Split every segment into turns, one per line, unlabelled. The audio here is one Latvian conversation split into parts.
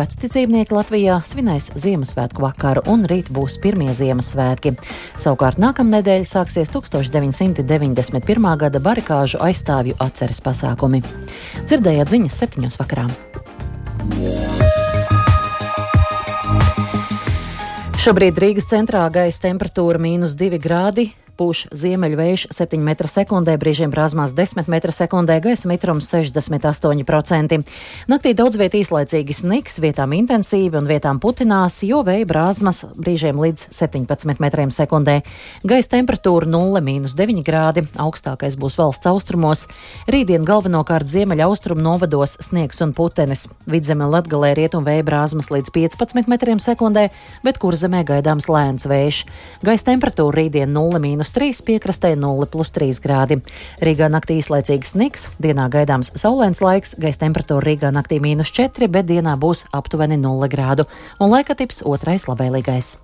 Vecticībnieki Latvijā svinēs Ziemassvētku vakaru, un rīt būs pirmie Ziemassvētki. Savukārt nākamnedēļ sāksies 1991. gada barikāžu aizstāvju atceres pasākumi. Dzirdējāt ziņas septiņos vakarā. Šobrīd Rīgas centrā gaisa temperatūra - mīnus 2 grādi, pūš ziemeļvējš 7 m2, brīžiem brāzmās 10 m2, gaisa mitrums 68%. Naktī daudz viet īslaicīgi sniks, vietām intensīvi un vietām putinās, jo vēja brāzmas brīžiem līdz 17 m2. Gaisa temperatūra 0,9 grādi, augstākais būs valsts austrumos. Rītdien galvenokārt ziemeļa austrumu novados sniegs un putenis. Vidzemē un latgalē rietum vēja brāzmas līdz 15 m2, bet kur zemē gaidāms lēns vējš. Gaisa temperatūra rītdien 0,3 3, piekrastē 0,3 grādi. Rīgā naktī īslaicīgs sniks, dienā gaidāms saulains laiks, gaisa temperatūra Rīgā naktī mīnus 4, bet dienā būs aptuveni 0 grādu, un laika tips otrais labvēlīgais.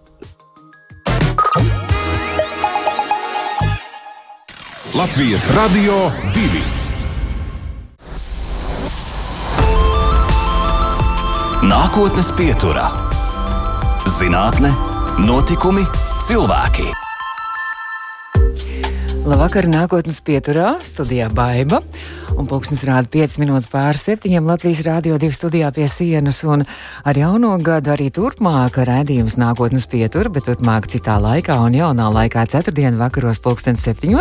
Latvijas Radio 2. Nākotnes pieturā - zinātne, notikumi, cilvēki.
Labvakar, nākotnes pieturā, studijā Baiva. Un pulksnes rāda 5 minūtes pār 7. Latvijas Rādio 2 studijā pie sienas. Un ar jauno gadu arī turpmāk redzējums nākotnes pietur, bet turpmāk citā laikā un jaunā laikā ceturtdien vakaros pulkstens 7.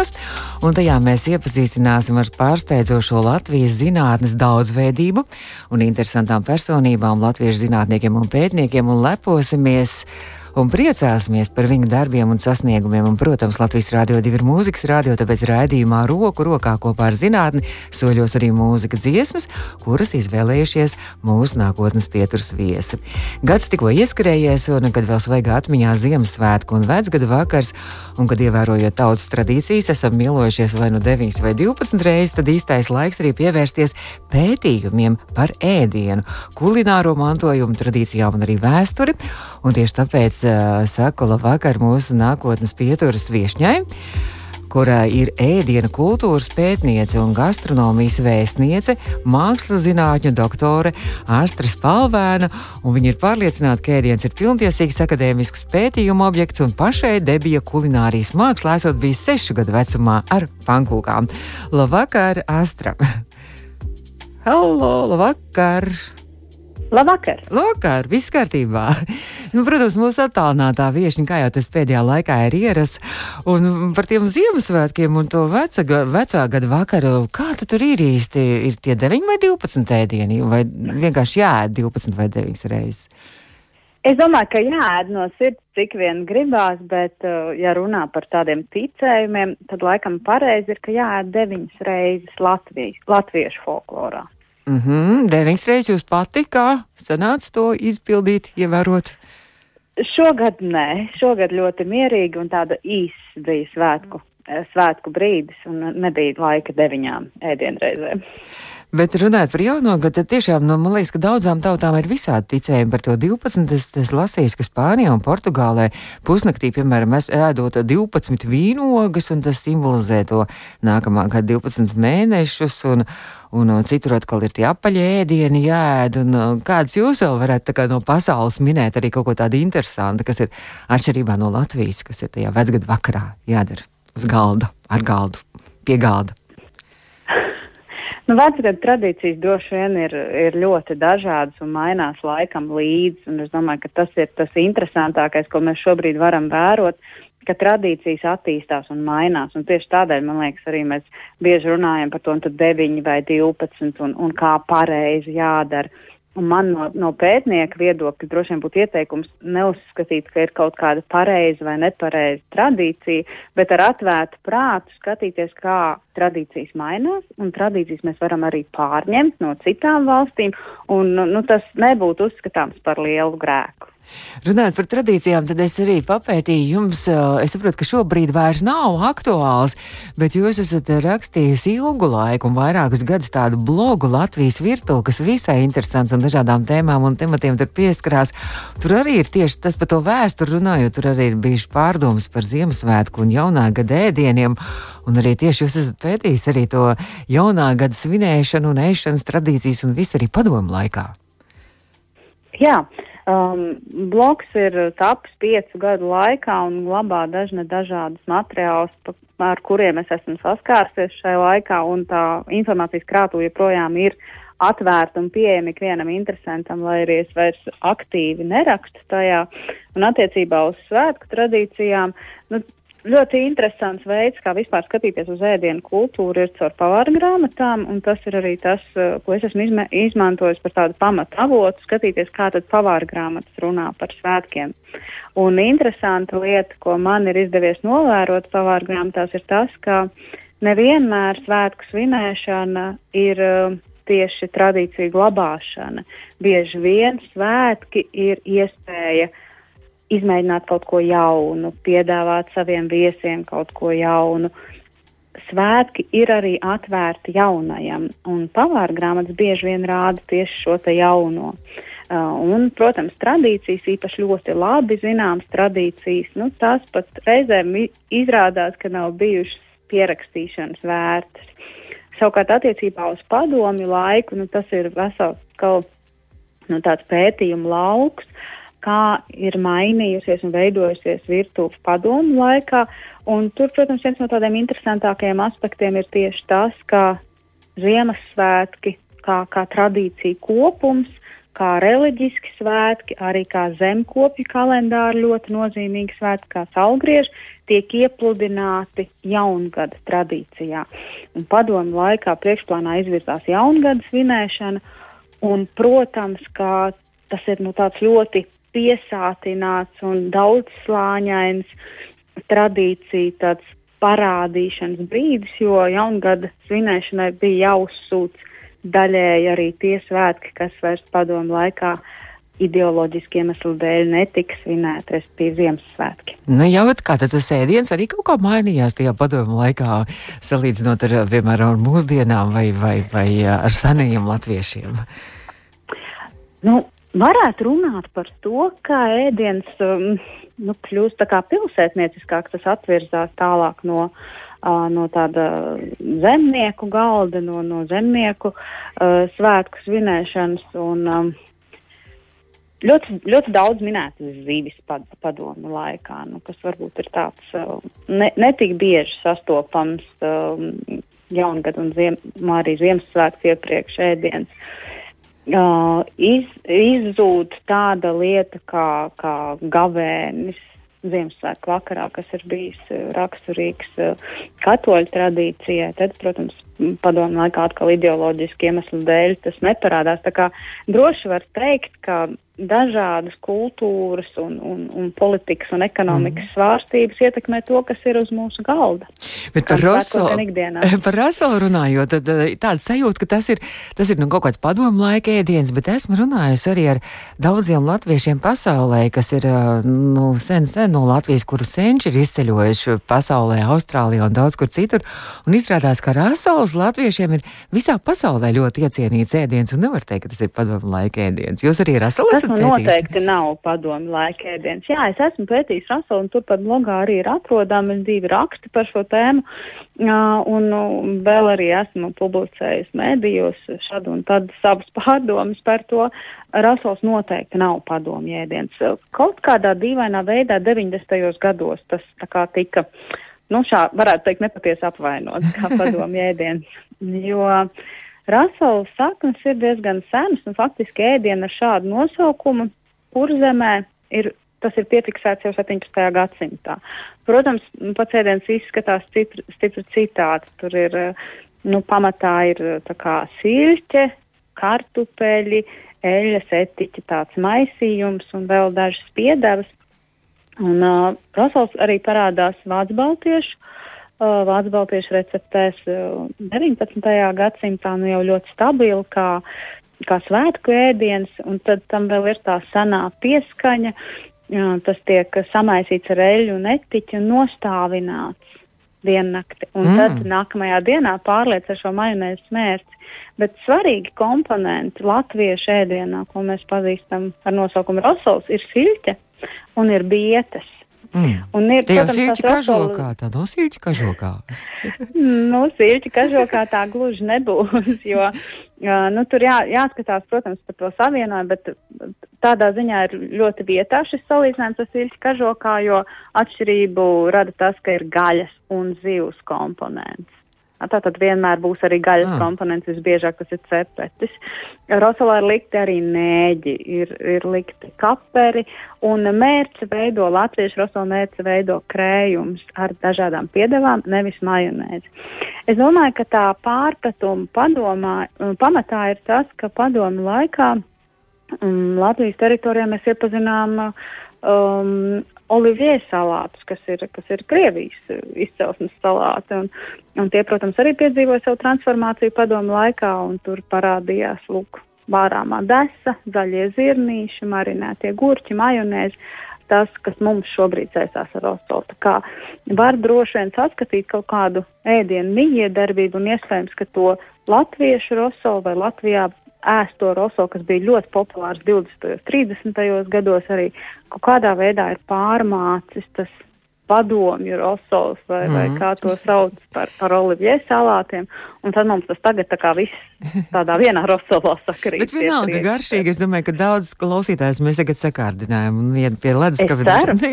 Un tajā mēs iepazīstināsim ar pārsteidzošo Latvijas zinātnes daudzveidību un interesantām personībām, latviešu zinātniekiem un pētniekiem un leposimies un priecāsimies par viņu darbiem un sasniegumiem. Un, protams, Latvijas Rādio 2 ir mūzikas radio, tāpēc raidījumā roku rokā kopā ar zinātni soļos arī mūzika dziesmas, kuras izvēlējušies mūsu nākotnes pieturas viesi. Gads tikko ieskrējies, un kad vēl svaigā atmiņā Ziemassvētku un vecgada vakars, un kad ievērojot tautas tradīcijas, esam mīlojušies vai nu 9 vai 12 reizes, tad īstais laiks arī pievērsties pētījumiem par ēdienu, kulināro mantojumu, tradīcijām un arī vēsturi. Un tieši tāpēc saku labvakar mūsu nākotnes pieturas viešņai kurā ir ēdienu kultūras pētniece un gastronomijas vēstniece, mākslas zinātņu doktore Astra Spalvēna. Viņa ir pārliecināta, ka ēdiens ir pilntiesīgs akadēmisks pētījuma objekts un pašai debija kulinārijas mākslā esot bijis sešu gadu vecumā ar pankūkām. Labvakar, Astra! Halo, labvakar!
Labvakar!
Labvakar, viss kārtībā! Nu, protams, mūsu attālinātā viesiņa, kā jau tas pēdējā laikā ir ierasts, un par tiem Ziemassvētkiem un to veca, vecā gada vakaru, kā tur ir īsti? Ir tie 9 vai 12 ēdieni, vai vienkārši jāēd 12 vai 9 reizes?
Es domāju, ka jāēd no sirds, cik vien gribās, bet, uh, ja runā par tādiem ticējumiem, tad laikam pareizi ir, ka jāēd deviņas reizes Latvijas, latviešu folklorā.
Mm -hmm, deviņas reizes jūs pati kā sanāca to izpildīt, ievērot?
Šogad nē, šogad ļoti mierīgi un tāda īsa bija svētku, svētku brīdis un nebija laika deviņām ēdienreizēm.
Bet runājot par jauno gadu, tad tiešām nu, man liekas, ka daudzām tautām ir visādi ticējumi par to 12. Es, es lasīju, ka Spānijā un Portugālē pusnaktī, piemēram, mēs ēdot 12 vīnogas, un tas simbolizē to nākamā gada 12 mēnešus. Un, un citur atkal ir tie apaļie ēdieni jāēd. Un, kāds jūs vēl varētu kā, no pasaules minēt arī kaut ko tādu interesantu, kas ir atšķirībā no Latvijas, kas ir tajā vecgada vakarā jādara uz galda, ar galdu, pie galda?
Nu, Vecgada tradīcijas droši vien ir, ir ļoti dažādas un mainās laikam līdzi, un es domāju, ka tas ir tas interesantākais, ko mēs šobrīd varam vērot, ka tradīcijas attīstās un mainās, un tieši tādēļ, man liekas, arī mēs bieži runājam par to, un tad 9 vai 12 un, un kā pareizi jādara. Un man no, no pētnieka viedokļa droši vien būtu ieteikums neuzskatīt, ka ir kaut kāda pareiza vai nepareiza tradīcija, bet ar atvērtu prātu skatīties, kā tradīcijas mainās, un tradīcijas mēs varam arī pārņemt no citām valstīm, un nu, tas nebūtu uzskatāms par lielu grēku.
Runājot par tradīcijām, tad es arī papētīju jums, es saprotu, ka šobrīd vairs nav aktuāls, bet jūs esat rakstījis ilgu laiku un vairākus gadus tādu blogu Latvijas virtuvi, kas visai interesants un dažādām tēmām un tematiem tur pieskarās. Tur arī ir tieši tas par to vēsturi runājot, tur arī ir bijuši pārdomas par Ziemassvētku un jaunā gada ēdieniem. Un arī tieši jūs esat pētījis arī to jaunā gada svinēšanu un ēšanas tradīcijas un visu arī padomu laikā.
Jā, um, bloks ir tapis piecu gadu laikā un glabā dažne dažādas materiālus, ar kuriem es esmu saskārsies šajā laikā, un tā informācijas krātu joprojām ir atvērta un pieejama ikvienam interesantam, lai arī es vairs aktīvi nerakstu tajā. Un attiecībā uz svētku tradīcijām, nu, ļoti interesants veids, kā vispār skatīties uz ēdienu kultūru, ir caur pavāra grāmatām, un tas ir arī tas, eh, ko es esmu izme, izmantojis par tādu pamatu avotu, skatīties, kā tad pavāra grāmatas runā par svētkiem. Un interesanta lieta, ko man ir izdevies novērot pavāra grāmatās, ir tas, ka nevienmēr svētku svinēšana ir uh, tieši tradīcija glabāšana. Bieži vien svētki ir iespēja uh, izmēģināt kaut ko jaunu, piedāvāt saviem viesiem kaut ko jaunu. Svētki ir arī atvērti jaunajam, un pavāra grāmatas bieži vien rāda tieši šo te jauno. Uh, un, protams, tradīcijas īpaši ļoti labi zināmas tradīcijas, nu, tās pat reizēm izrādās, ka nav bijušas pierakstīšanas vērtas. Savukārt attiecībā uz padomju laiku, nu, tas ir vesels kaut nu, tāds pētījumu lauks, kā ir mainījusies un veidojusies virtuve padomu laikā. Un tur, protams, viens no tādiem interesantākajiem aspektiem ir tieši tas, ka Ziemassvētki kā, kā tradīcija kopums, kā reliģiski svētki, arī kā zemkopju kalendāri ļoti nozīmīgi svētki, kā salgrieži, tiek iepludināti jaungada tradīcijā. Un padomu laikā priekšplānā izvirzās jaungada svinēšana, un, protams, ka tas ir nu, tāds ļoti piesātināts un daudzslāņains tradīcija tāds parādīšanas brīdis, jo jaungada svinēšanai bija jāuzsūc daļēji arī tie svētki, kas vairs padomu laikā ideoloģiski iemeslu dēļ netika svinēti, respektīvi Ziemassvētki.
Nu, jau kā tas ēdiens arī kaut kā mainījās tajā padomu laikā, salīdzinot ar, piemēram, ar mūsdienām vai, vai, vai ar senajiem latviešiem?
Nu, varētu runāt par to, kā ēdiens um, nu, kļūst tā kā pilsētnieciskāk, tas atvirzās tālāk no, uh, no tāda zemnieku galda, no, no zemnieku uh, svētku svinēšanas. Un, um, ļoti, ļoti daudz minētas zivis pad, padomu laikā, nu, kas varbūt ir tāds uh, ne, netik bieži sastopams um, jaungad un ziem, arī Ziemassvētku iepriekš ēdiens. Uh, uh, iz, izzūd tāda lieta kā, kā gavēnis Ziemassvētku vakarā, kas ir bijis raksturīgs uh, katoļu tradīcijai, tad, protams, padomu laikā atkal ideoloģiski iemeslu dēļ tas neparādās. Tā kā droši var teikt, ka dažādas kultūras un, un, un politikas un ekonomikas mm. svārstības ietekmē to, kas ir uz mūsu galda.
Bet par Raselu runājot, tad eh, tāda sajūta, ka tas ir, tas ir nu, kaut kāds padomu laika ēdiens, bet esmu runājusi arī ar daudziem latviešiem pasaulē, kas ir eh, nu, sen, sen no Latvijas, kuru senči ir izceļojuši pasaulē, Austrālijā un daudz kur citur. Un izrādās, ka Rasels latviešiem ir visā pasaulē ļoti iecienīts ēdiens, un nevar teikt, ka tas ir padomu laika ēdiens. Jūs arī Rasels
esmu pētījis? Noteikti nav padomu laika ēdiens. Jā, es esmu pētījis Raselu, un turpat blogā arī ir atrodami divi raksti par šo tēmu, un vēl arī esmu publicējis mēdījos šad un tad savus pārdomas par to. Rasels noteikti nav padomu ēdiens. Kaut kādā dīvainā veidā 90. gados tas tā kā tika, nu šā varētu teikt, nepatiesi apvainots kā padomu ēdiens, jo Rasela saknes ir diezgan senas, un faktiski ēdiena ar šādu nosaukumu kurzemē ir, tas ir piefiksēts jau 17. gadsimtā. Protams, pats ēdiens izskatās stipri, stipri citādi. Tur ir, nu, pamatā ir tā kā silķe, kartupeļi, eļas, etiķi, tāds maisījums un vēl dažas piedevas. Un uh, Rasels arī parādās vācu baltiešu Vācu baltiešu receptēs 19. gadsimtā nu jau ļoti stabili kā, kā svētku ēdiens, un tad tam vēl ir tā sanā pieskaņa, tas tiek samaisīts ar eļu un etiķu un nostāvināts diennakti, un mm. tad nākamajā dienā pārliec ar šo majonēzi smērci. Bet svarīgi komponenti latviešu ēdienā, ko mēs pazīstam ar nosaukumu rosols, ir siļķe un ir bietes.
Mm. Un ir, Tie protams, sīļķi kažokā, tā no sīļķi kažokā.
nu, sīļķi kažokā tā gluži nebūs, jo nu, tur jā, jāskatās, protams, par to savienojumu, bet tādā ziņā ir ļoti vietā šis salīdzinājums ar sīļķi kažokā, jo atšķirību rada tas, ka ir gaļas un zivs komponents. Tātad vienmēr būs arī gaļas ah. komponents, visbiežāk tas ir cepetis. Rosolā ir likti arī nēģi, ir, ir likti kaperi, un mērce veido, latviešu rosola mērce veido krējums ar dažādām piedevām, nevis majonēzi. Es domāju, ka tā pārpratuma padomā, pamatā ir tas, ka padomu laikā um, Latvijas teritorijā mēs iepazinām um, olivie salātus, kas ir, kas ir Krievijas izcelsmes salāti. Un, un tie, protams, arī piedzīvoja savu transformāciju padomu laikā, un tur parādījās, lūk, vārāmā desa, zaļie zirnīši, marinētie gurķi, majonēzi. Tas, kas mums šobrīd saistās ar rostolu. Tā kā var droši vien saskatīt kaut kādu ēdienu mijiedarbību un iespējams, ka to latviešu rostolu vai Latvijā ēsto roso, kas bija ļoti populārs 20. un 30. gados, arī kaut kādā veidā ir pārmācis tas padomju rosols vai, mm. vai mhm. kā to sauc par, par olivie salātiem. Un tad mums tas tagad tā kā viss tādā vienā rosolā sakarīt.
Bet vienalga garšīgi, es domāju, ka daudz klausītājs mēs tagad sakārdinājam un iet pie leduskapī.
Me,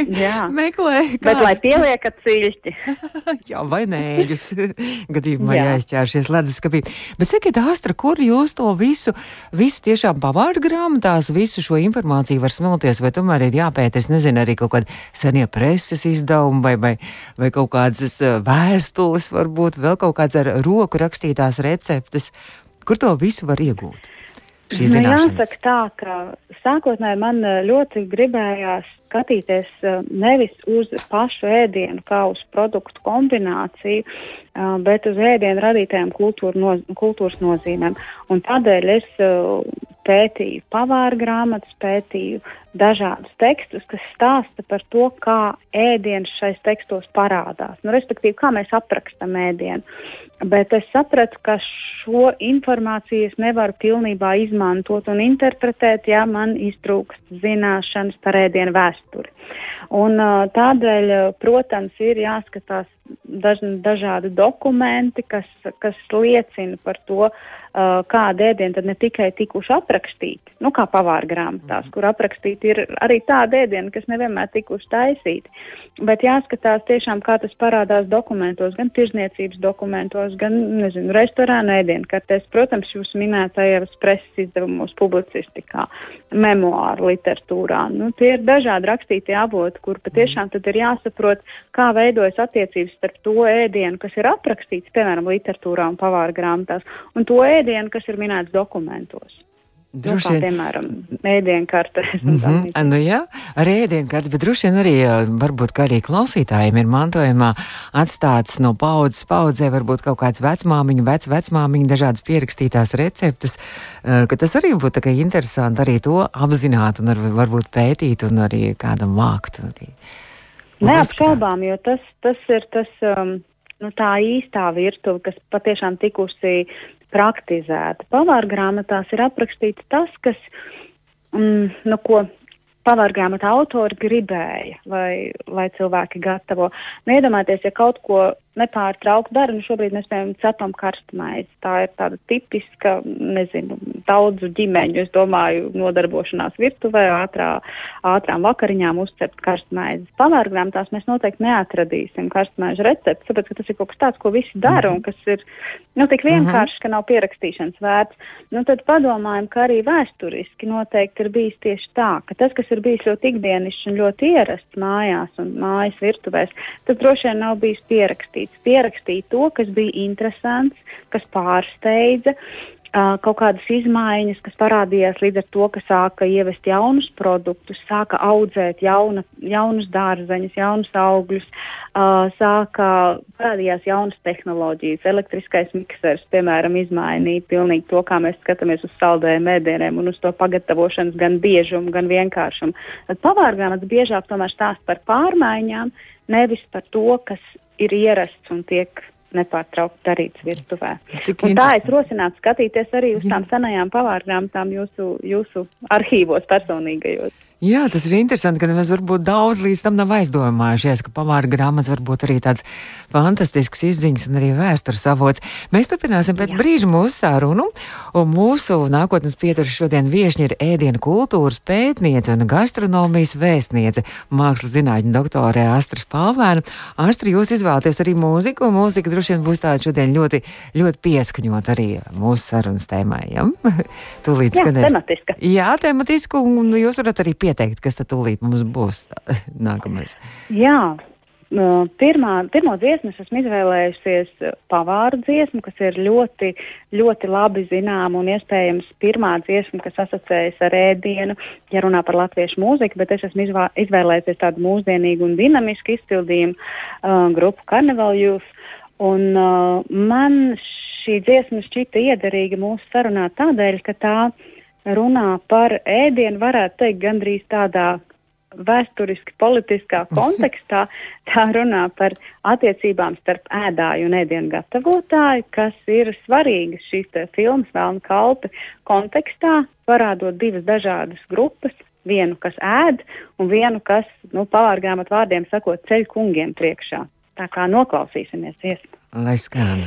meklē.
Kāds. Bet lai pieliekat ciļķi.
jā, vai nēģus gadījumā jā. jāizķēršies leduskapī. Bet sakiet, Astra, kur jūs to visu, visu tiešām pavārdu grāmatās, visu šo informāciju var smelties, vai tomēr ir jāpēt, es nezinu, arī kaut kādi senie preses izdevumi vai, vai, vai kaut kādas eh, vēstules, varbūt vēl kaut kāds ar roku rakstītās receptes. Kur to visu var iegūt?
Nu, jāsaka tā, ka sākotnēji man eh, ļoti gribējās skatīties eh, nevis uz pašu ēdienu kā uz produktu kombināciju, bet uz ēdienu radītajām kultūra noz kultūras nozīmēm. Un tādēļ es pētīju pavāra grāmatas, pētīju dažādus tekstus, kas stāsta par to, kā ēdiens šais tekstos parādās. Nu, respektīvi, kā mēs aprakstam ēdienu. Bet es sapratu, ka šo informāciju es nevaru pilnībā izmantot un interpretēt, ja man iztrūkst zināšanas par ēdienu vēsturi. Un tādēļ, protams, ir jāskatās daž, dažādi dokumenti, kas, kas liecina par to, kāda ēdiena tad ne tikai tikuši aprakstīti, nu kā pavāra grāmatās, mm. kur aprakstīti ir arī tāda ēdiena, kas nevienmēr tikuši taisīti, bet jāskatās tiešām, kā tas parādās dokumentos, gan tirzniecības dokumentos, gan, nezinu, restorāna ēdienkartēs, protams, jūs minētajos preses izdevumos, publicistikā, memoāru literatūrā. Nu, tie ir dažādi rakstītie avoti, kur patiešām tad ir jāsaprot, kā veidojas attiecības starp to ēdienu, kas ir aprakstīts, piemēram, literatūrā un pavāra grāmatās, un to ēdienu, ēdienu, kas ir minēts dokumentos. Droši vien, nu, piemēram, ēdienkartes. Mm -hmm.
nu, jā, arī ēdienkartes, bet droši vien arī, varbūt, ka arī klausītājiem ir mantojumā atstāts no paudzes paudzē, varbūt kaut kāds vecmāmiņu, vec vecmāmiņu, dažādas pierakstītās receptes, ka tas arī būtu tā kā interesanti arī to apzināt un ar, varbūt pētīt un arī kādam vākt.
Neapšaubām, jo tas, tas ir tas. Um, nu, tā īstā virtuve, kas patiešām tikusi praktizēta. Pavāra grāmatās ir aprakstīts tas, kas, mm, nu, ko pavārgrāmatu autori gribēja, lai, lai cilvēki gatavo. Nu, iedomājieties, ja kaut ko nepārtraukti dara, nu šobrīd mēs, piemēram, cepam karstmaizi. Tā ir tāda tipiska, nezinu, daudzu ģimeņu, es domāju, nodarbošanās virtuvē, ātrā, ātrām vakariņām uzcept karstmaizes. Pavārgrāmatās mēs noteikti neatradīsim karstmaižu recepti, tāpēc, ka tas ir kaut kas tāds, ko visi dara un kas ir, nu, tik vienkārši, ka nav pierakstīšanas vērts. Nu, tad padomājam, ka arī vēsturiski noteikti ir bijis tieši tā, ka tas, kas ir bijis ļoti ikdienišs un ļoti ierasts mājās un mājas virtuvēs, tas droši vien nav bijis pierakstīts rakstīts. Pierakstīt to, kas bija interesants, kas pārsteidza, kaut kādas izmaiņas, kas parādījās līdz ar to, ka sāka ievest jaunus produktus, sāka audzēt jauna, jaunus dārzeņus, jaunus augļus, sāka parādījās jaunas tehnoloģijas, elektriskais miksers, piemēram, izmainīja pilnīgi to, kā mēs skatāmies uz saldējiem ēdieniem un uz to pagatavošanas gan biežumu, gan vienkāršumu. Tad pavārgrāmatas biežāk tomēr stāst par pārmaiņām, nevis par to, kas ir ierasts un tiek nepārtraukti darīts virtuvē. Tā es rosinātu skatīties arī uz tām senajām pavārgrāmatām jūsu, jūsu arhīvos personīgajos.
Jā, tas ir interesanti, ka mēs varbūt daudz līdz tam nav aizdomājušies, ka pamāra grāmatas var būt arī tāds fantastisks izziņas un arī vēstures avots. Mēs turpināsim pēc Jā. brīža mūsu sarunu, un mūsu nākotnes pieturas šodien viešņi ir ēdienu kultūras pētniece un gastronomijas vēstniece, mākslas zinātņu doktore Astra Spāvēna. Astra, jūs izvēlaties arī mūziku, un mūzika droši vien būs tāda šodien ļoti, ļoti pieskaņot arī mūsu sarunas tēmai. Ja?
Tūlīt skanēs. Tematiska.
Jā, tematiska, un jūs varat arī pieteikt ieteikt, kas tad tūlīt mums būs tā, nākamais?
Jā. Pirmā, pirmo dziesmu es esmu izvēlējusies pavāru dziesmu, kas ir ļoti, ļoti labi zināma un iespējams pirmā dziesma, kas asociējas ar ēdienu, ja runā par latviešu mūziku, bet es esmu izvēlējusies tādu mūsdienīgu un dinamisku izpildījumu uh, grupu Carnival Youth. Un uh, man šī dziesma šķita iederīga mūsu sarunā tādēļ, ka tā uh, runā par ēdienu, varētu teikt, gandrīz tādā vēsturiski politiskā kontekstā. Tā runā par attiecībām starp ēdāju un ēdienu gatavotāju, kas ir svarīgas šīs filmas Vēlna kalpi kontekstā, parādot divas dažādas grupas. Vienu, kas ēd, un vienu, kas, nu, pārgāmat vārdiem sakot, ceļ kungiem priekšā. Tā kā noklausīsimies iesmu.
Lai skan!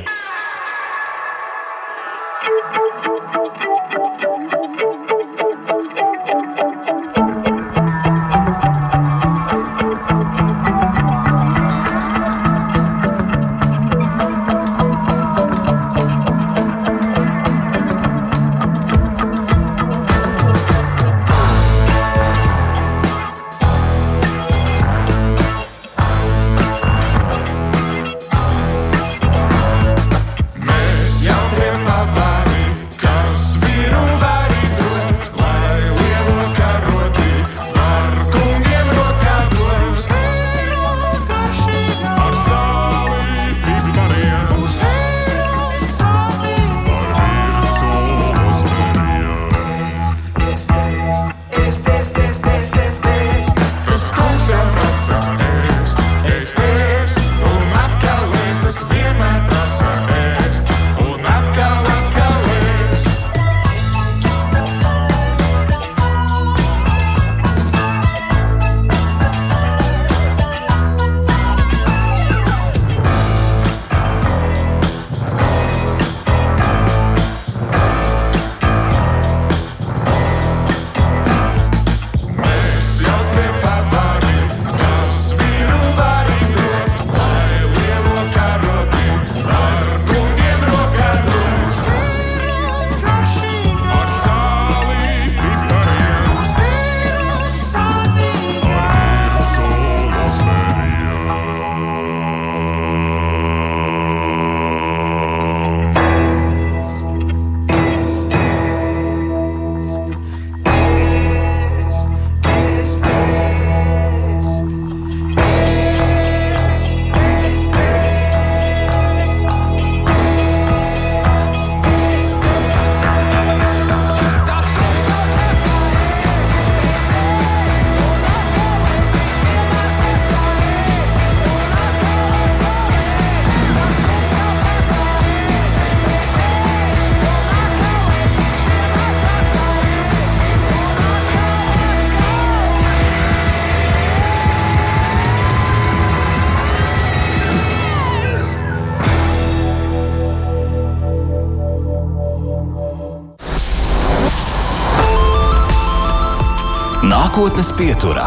Nākotnes pieturā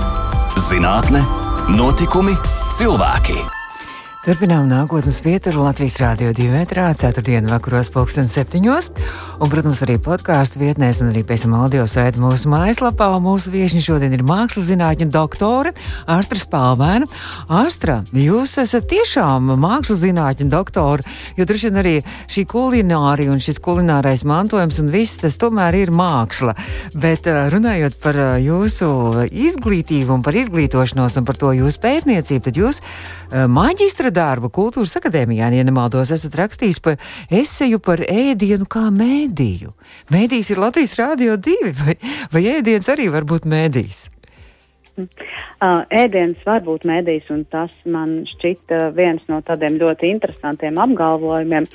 - zinātne, notikumi, cilvēki.
Turpinām nākotnes pieturu Latvijas Rādio 2 metrā, 4. vakaros, pulksten 7. Un, protams, arī podkāstu vietnēs un arī pēc tam audio sēdi mūsu mājaslapā. Mūsu viešņi šodien ir mākslas zinātņu doktore Astra Spalvēna. Astra, jūs esat tiešām mākslas zinātņu doktore, jo droši vien arī šī kulinārija un šis kulinārais mantojums un viss tas tomēr ir māksla. Bet runājot par jūsu izglītību un par izglītošanos un par to jūsu pētniecību, tad jūs maģistra darbu Kultūras akadēmijā, ja nemaldos, esat rakstījis par eseju par ēdienu kā mēdīju. Mēdījis ir Latvijas Rādio 2, vai, vai ēdiens arī var būt mēdījis?
Uh, ēdiens var būt mēdījis, un tas man šķita viens no tādiem ļoti interesantiem apgalvojumiem,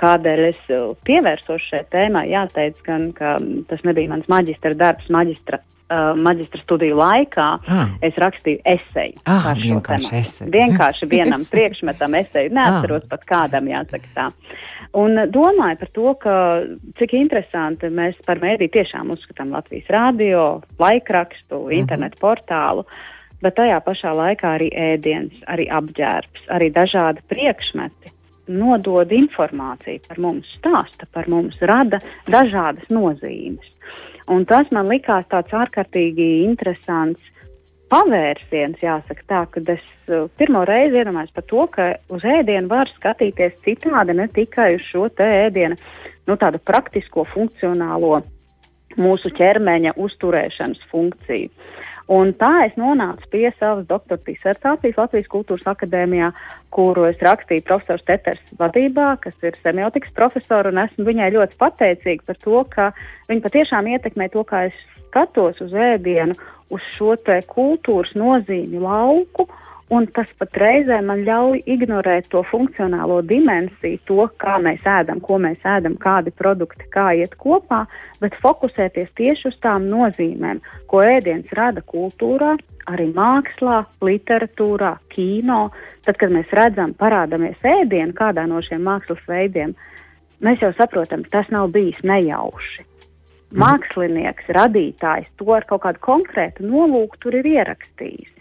kādēļ es pievērsos šai tēmai. Jāteic, gan, ka tas nebija mans maģistra darbs, maģistra uh, maģistra studiju laikā ah. es rakstīju eseju
ah, vienkārši eseju.
Vienkārši vienam priekšmetam eseju. Neatceros ah. pat kādam, jāsaka tā. Un domāju par to, ka cik interesanti mēs par mēdī tiešām uzskatām Latvijas radio, laikrakstu, mm -hmm. internetu portālu. Bet tajā pašā laikā arī ēdiens, arī apģērbs, arī dažādi priekšmeti nodod informāciju par mums, stāsta par mums, rada dažādas nozīmes. Un tas man likās tāds ārkārtīgi interesants pavērsiens, jāsaka tā, kad es uh, pirmo reizi iedomājos par to, ka uz ēdienu var skatīties citādi, ne tikai uz šo te ēdienu, nu tādu praktisko, funkcionālo mūsu ķermeņa uzturēšanas funkciju. Un tā es nonācu pie savas doktora disertācijas Latvijas Kultūras Akadēmijā, kuru es rakstīju profesors Teters vadībā, kas ir semiotikas profesora, un esmu viņai ļoti pateicīga par to, ka viņa patiešām ietekmē to, kā es skatos uz ēdienu, uz šo te kultūras nozīmi lauku un tas pat reizē man ļauj ignorēt to funkcionālo dimensiju, to, kā mēs ēdam, ko mēs ēdam, kādi produkti, kā iet kopā, bet fokusēties tieši uz tām nozīmēm, ko ēdiens rada kultūrā, arī mākslā, literatūrā, kino. Tad, kad mēs redzam, parādāmies ēdienu kādā no šiem mākslas veidiem, mēs jau saprotam, tas nav bijis nejauši. Mhm. Mākslinieks, radītājs to ar kaut kādu konkrētu nolūku tur ir ierakstījis.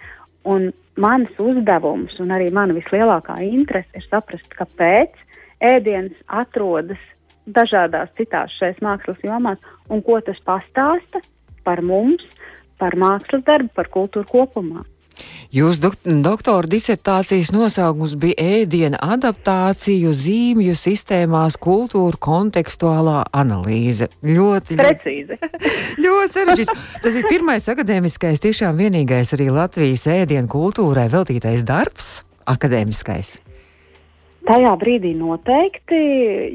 Un mans uzdevums un arī mana vislielākā interese ir saprast, kāpēc ēdiens atrodas dažādās citās šais mākslas jomās un ko tas pastāsta par mums, par mākslas darbu, par kultūru kopumā.
Jūsu dok doktora disertācijas nosaukums bija ēdiena adaptāciju zīmju sistēmās kultūra kontekstuālā analīze. Ļoti,
precīzi.
ļoti sarežģīts. Tas bija pirmais akadēmiskais, tiešām vienīgais arī Latvijas ēdienu kultūrai veltītais darbs, akadēmiskais.
Tajā brīdī noteikti,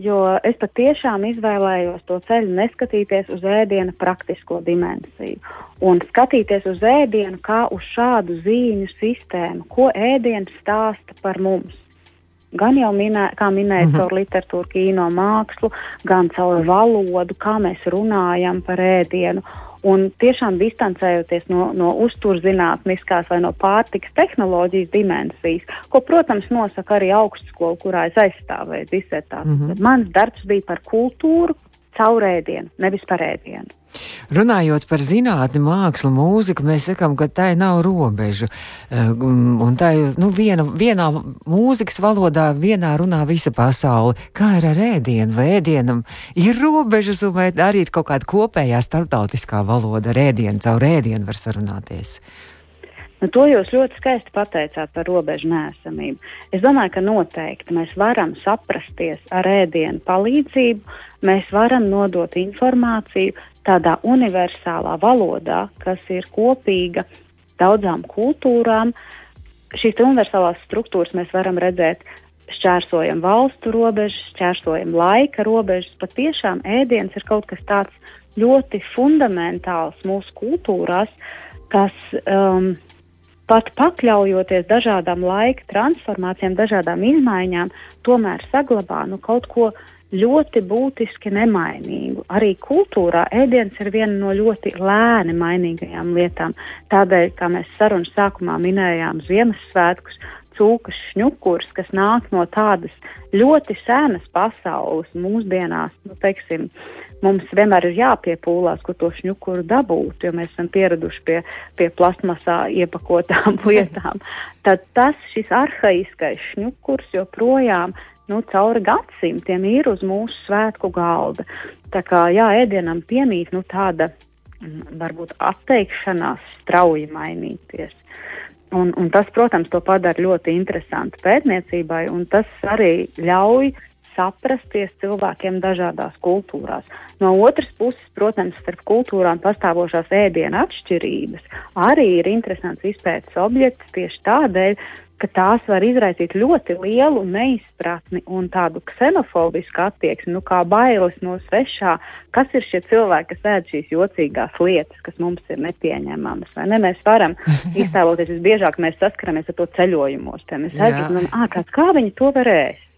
jo es patiešām izvēlējos to ceļu neskatīties uz ēdiena praktisko dimensiju un skatīties uz ēdienu kā uz šādu zīmju sistēmu, ko ēdiens stāsta par mums. Gan jau minē, kā minēja, mm -hmm. caur literatūru, kino mākslu, gan caur valodu, kā mēs runājam par ēdienu un tiešām distancējoties no, no uzturzinātniskās vai no pārtikas tehnoloģijas dimensijas, ko, protams, nosaka arī augstskola, kurā es aizstāvēju disertāciju. Mm -hmm. Mans darbs bija par kultūru, caur ēdienu, nevis par ēdienu.
Runājot par zinātni, mākslu, mūziku, mēs sakām, ka tai nav robežu. Eh, un tā ir nu, viena, vienā mūzikas valodā, vienā runā visa pasaule. Kā ir ar ēdienu? Vai ēdienam ir robežas, vai arī ir kaut kāda kopējā starptautiskā valoda ar ēdienu, caur ēdienu var sarunāties?
Nu, to jūs ļoti skaisti pateicāt par robežu nēsamību. Es domāju, ka noteikti mēs varam saprasties ar ēdienu palīdzību, mēs varam nodot informāciju tādā universālā valodā, kas ir kopīga daudzām kultūrām. Šīs universālās struktūras mēs varam redzēt šķērsojam valstu robežas, šķērsojam laika robežas. Patiešām ēdiens ir kaut kas tāds ļoti fundamentāls mūsu kultūrās, kas um, pat pakļaujoties dažādām laika transformācijām, dažādām izmaiņām, tomēr saglabā nu, kaut ko ļoti būtiski nemainīgu. Arī kultūrā ēdiens ir viena no ļoti lēni mainīgajām lietām. Tādēļ, kā mēs sarunas sākumā minējām Ziemassvētkus, cūkas šņukurs, kas nāk no tādas ļoti senas pasaules mūsdienās, nu, teiksim, mums vienmēr ir jāpiepūlās, kur to šņukuru dabūt, jo mēs esam pieraduši pie, pie plasmasā iepakotām lietām. Tad tas, šis arhaiskais šņukurs joprojām nu, cauri gadsimtiem ir uz mūsu svētku galda. Tā kā jā, ēdienam piemīt nu, tāda mm, varbūt atteikšanās strauji mainīties. Un, un tas, protams, to padara ļoti interesantu pētniecībai, un tas arī ļauj saprasties cilvēkiem dažādās kultūrās. No otras puses, protams, starp kultūrām pastāvošās ēdienu atšķirības arī ir interesants izpētes objekts tieši tādēļ, ka tās var izraisīt ļoti lielu neizpratni un tādu ksenofobisku attieksmi, nu kā bailes no svešā, kas ir šie cilvēki, kas ēd šīs jocīgās lietas, kas mums ir nepieņemamas. Ne? Mēs varam iztēloties, visbiežāk mēs saskaramies ar to ceļojumos. Mēs aizjūtam, ah, kāds, kā viņi to var ēst.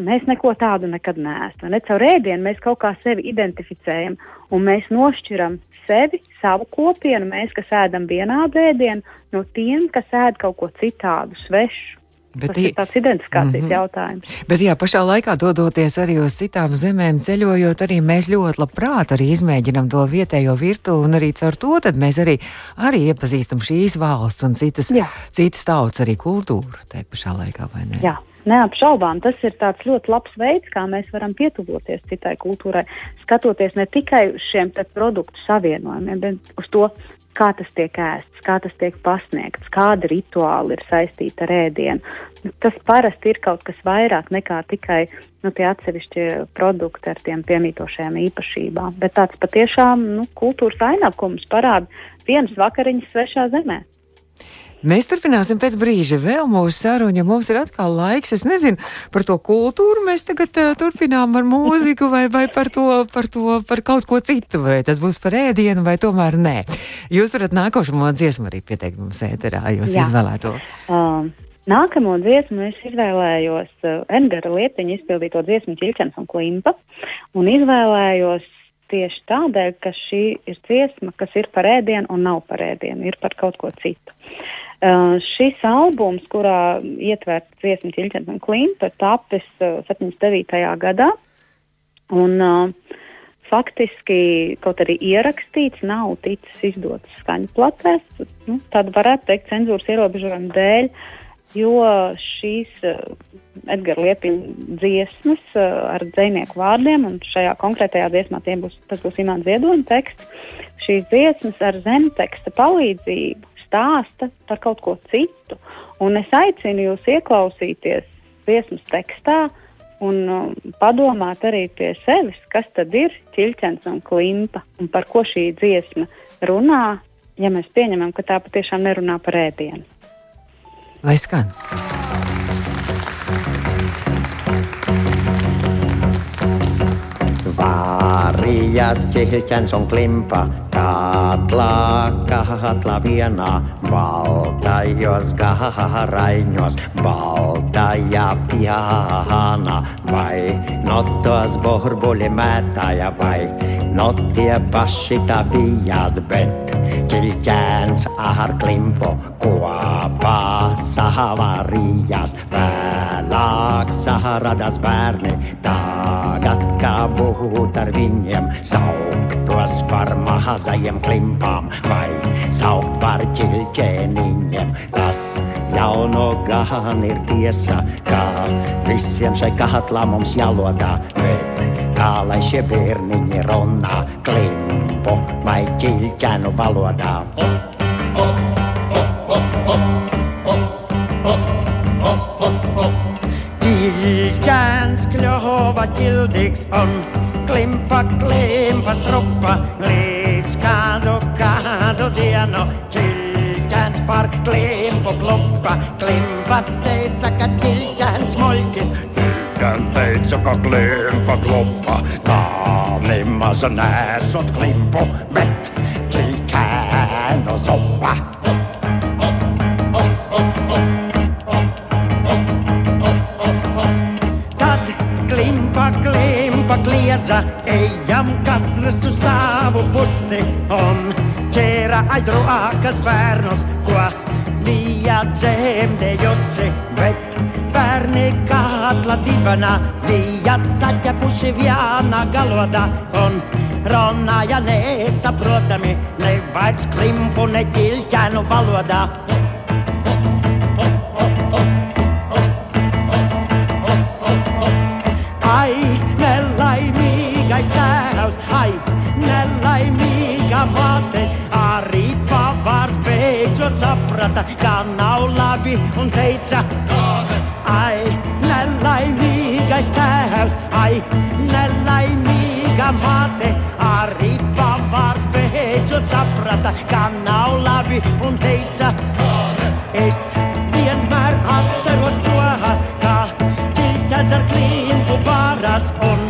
Mēs neko tādu nekad neesam. Ne caur ēdienu mēs kaut kā sevi identificējam, un mēs nošķiram sevi, savu kopienu, mēs, kas ēdam vienādu ēdienu, no tiem, kas ēd kaut ko citādu, svešu. Bet Tas ir tāds identifikācijas mm -hmm. jautājums.
Bet jā, pašā laikā dodoties arī uz citām zemēm, ceļojot, arī mēs ļoti labprāt arī izmēģinam to vietējo virtuvi, un arī caur to tad mēs arī, arī iepazīstam šīs valsts un citas, jā. citas tautas arī kultūru tajā pašā laikā, vai ne?
Jā. Neapšaubām, tas ir tāds ļoti labs veids, kā mēs varam pietuvoties citai kultūrai, skatoties ne tikai uz šiem produktu savienojumiem, bet uz to, kā tas tiek ēsts, kā tas tiek pasniegts, kāda rituāli ir saistīta ar ēdienu. Tas parasti ir kaut kas vairāk nekā tikai nu, tie atsevišķi produkti ar tiem piemītošajām īpašībām, bet tāds patiešām nu, kultūras ainakums parāda vienas vakariņas svešā zemē.
Mēs turpināsim pēc brīža vēl mūsu sarunu, ja mums ir atkal laiks. Es nezinu par to kultūru, mēs tagad uh, turpinām ar mūziku vai, vai par to, par to, par kaut ko citu, vai tas būs par ēdienu vai tomēr nē. Jūs varat nākošo dziesmu arī pieteikt mums ēterā, jūs Jā. izvēlēto.
Um. Nākamo dziesmu es izvēlējos uh, Edgara Lietiņa izpildīto dziesmu Čiļķens un Klimpa, un izvēlējos tieši tādēļ, ka šī ir dziesma, kas ir par ēdienu un nav par ēdienu, ir par kaut ko citu. Uh, šis albums, kurā ietverts dziesmas Ilķens un Klimpa, tapis uh, 79. gadā. Un, uh, faktiski, kaut arī ierakstīts, nav ticis izdots skaņu platēs, nu, tāda varētu teikt cenzūras ierobežojuma dēļ, jo šīs uh, Edgara Liepiņa dziesmas uh, ar dzēnieku vārdiem, un šajā konkrētajā dziesmā būs, tas būs Imants Ziedoņa teksts, šīs dziesmas ar zemteksta palīdzību stāsta par kaut ko citu. Un es aicinu jūs ieklausīties dziesmas tekstā un um, padomāt arī pie sevis, kas tad ir ķilķens un klimpa un par ko šī dziesma runā, ja mēs pieņemam, ka tā patiešām nerunā par ēdienu.
Lai skan!
Varijas ķilķens un klimpa Katla, katla vienā, baltajos garaiņos, baltajā pjāna, vai no tos burbuļi mētāja, vai no tie paši tā bijāt, bet ķilķēns ar klimpu kopā savarījās, vēlāk saradās bērni, tagad kā būt ar viņiem, sauktos par mazajiem klimpām vai saukt par ķilķēniņiem. Tas jau no gan ir tiesa, ka visiem šai katlā mums jālodā, bet kā lai šie bērniņi runā klimpu vai ķilķēnu valodā. Oh, oh. Ķilķēns kļuva ķildīgs un klimpa, klimpa, strupa, līdz kādu, kādu dienu ķilķēns par klimpu klumpa. Klimpa teica, ka ķilķēns muļķi. Ķilķēns teica, ka klimpa klumpa. Tā nemaz nesot klimpu, bet ķilķēnu zupa. kliedza, ejam katrs uz savu pusi un ķēra aiz rokas bērnus, ko bija dzemdējusi, bet bērni katla dibenā bija saķepuši viena galodā un runāja nesaprotami, ne vairs klimpu, ne ķilķēnu valodā. Saprata, kā nav labi un teica, skāde! Ai, nelaimīgais tēvs, ai, nelaimīga māte, arī pavārs beidzot saprata, kā nav labi un teica, skāde! Es vienmēr atceros to, kā ķīķens ar klimpu pārās un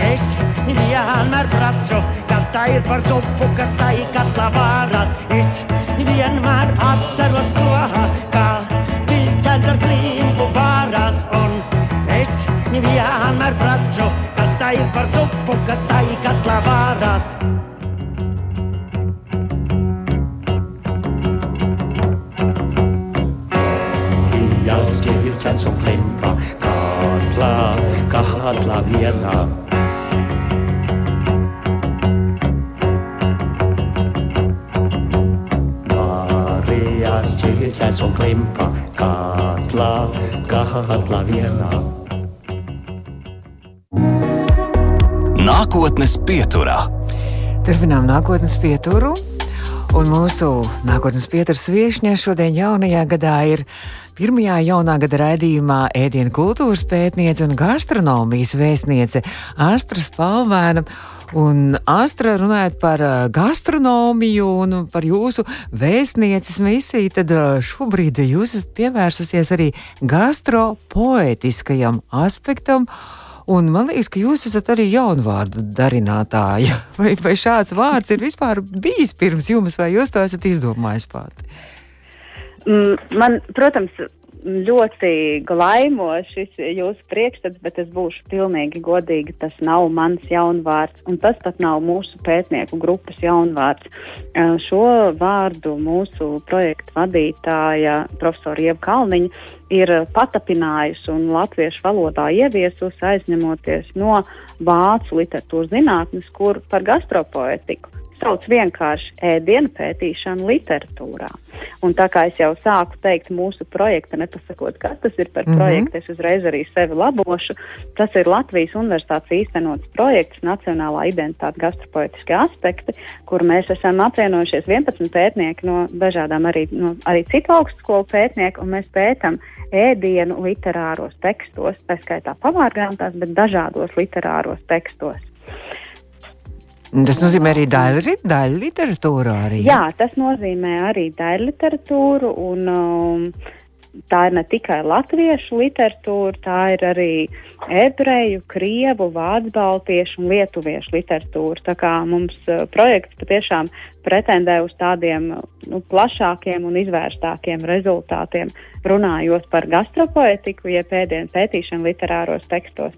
es vienmēr pracu, kas tā ir par zupu, kas tā ir katlā vārās. Es vienmēr atceros to, kā tīķēns ar klimpu vārās, un es Ni vienmēr prasu, kas tā ir par zupu, kas tā ir katlā vārās. Jāskie vilcens un klimpa, katlā, katlā vienā. Ķilķens un klimpa, katlā, katlā vienā.
Nākotnes pieturā.
Turpinām nākotnes pieturu. Un mūsu nākotnes pieturas viesņa šodien jaunajā gadā ir pirmajā jaunā gada raidījumā ēdienu kultūras pētniece un gastronomijas vēstniece Astra Spalvēna. Un Astra runājot par uh, gastronomiju un par jūsu vēstnieces misiju, tad uh, šobrīd jūs esat pievērsusies arī gastropoetiskajam aspektam. Un man liekas, ka jūs esat arī jaunvārdu darinātāja. Vai, vai šāds vārds ir vispār bijis pirms jums, vai jūs to esat izdomājis pati?
Mm, Man, protams, ļoti glaimo šis jūsu priekšstats, bet es būšu pilnīgi godīga. Tas nav mans jaunvārds, un tas pat nav mūsu pētnieku grupas jaunvārds. Eh, Šo vārdu mūsu projekta vadītāja profesora Ieva Kalniņa ir patapinājusi un latviešu valodā ieviesusi aizņemoties no vācu literatūras zinātnes, kur par gastropoetiku sauc vienkārši ēdienu pētīšanu literatūrā. Un tā kā es jau sāku teikt mūsu projekta, nepasakot, kas tas ir par mm. -hmm. projektu, es uzreiz arī sevi labošu. Tas ir Latvijas Universitātes īstenots projekts Nacionālā identitāte gastropoetiskie aspekti, kur mēs esam apvienojušies 11 pētnieki no dažādām arī, no, arī citu augstskolu pētnieku, un mēs pētam ēdienu literāros tekstos, tā skaitā pavārgrāmatās, bet dažādos literāros tekstos.
Tas nozīmē arī daļu, daļu literatūrā. Arī.
Jā, tas nozīmē arī daļu literatūru, un um, tā ir ne tikai latviešu literatūra, tā ir arī ebreju, krievu, vācu baltiešu un lietuviešu literatūra. Tā kā mums uh, projekts patiešām pretendē uz tādiem nu, plašākiem un izvērstākiem rezultātiem, runājot par gastropoetiku, jeb pēdienu pētīšanu literāros tekstos.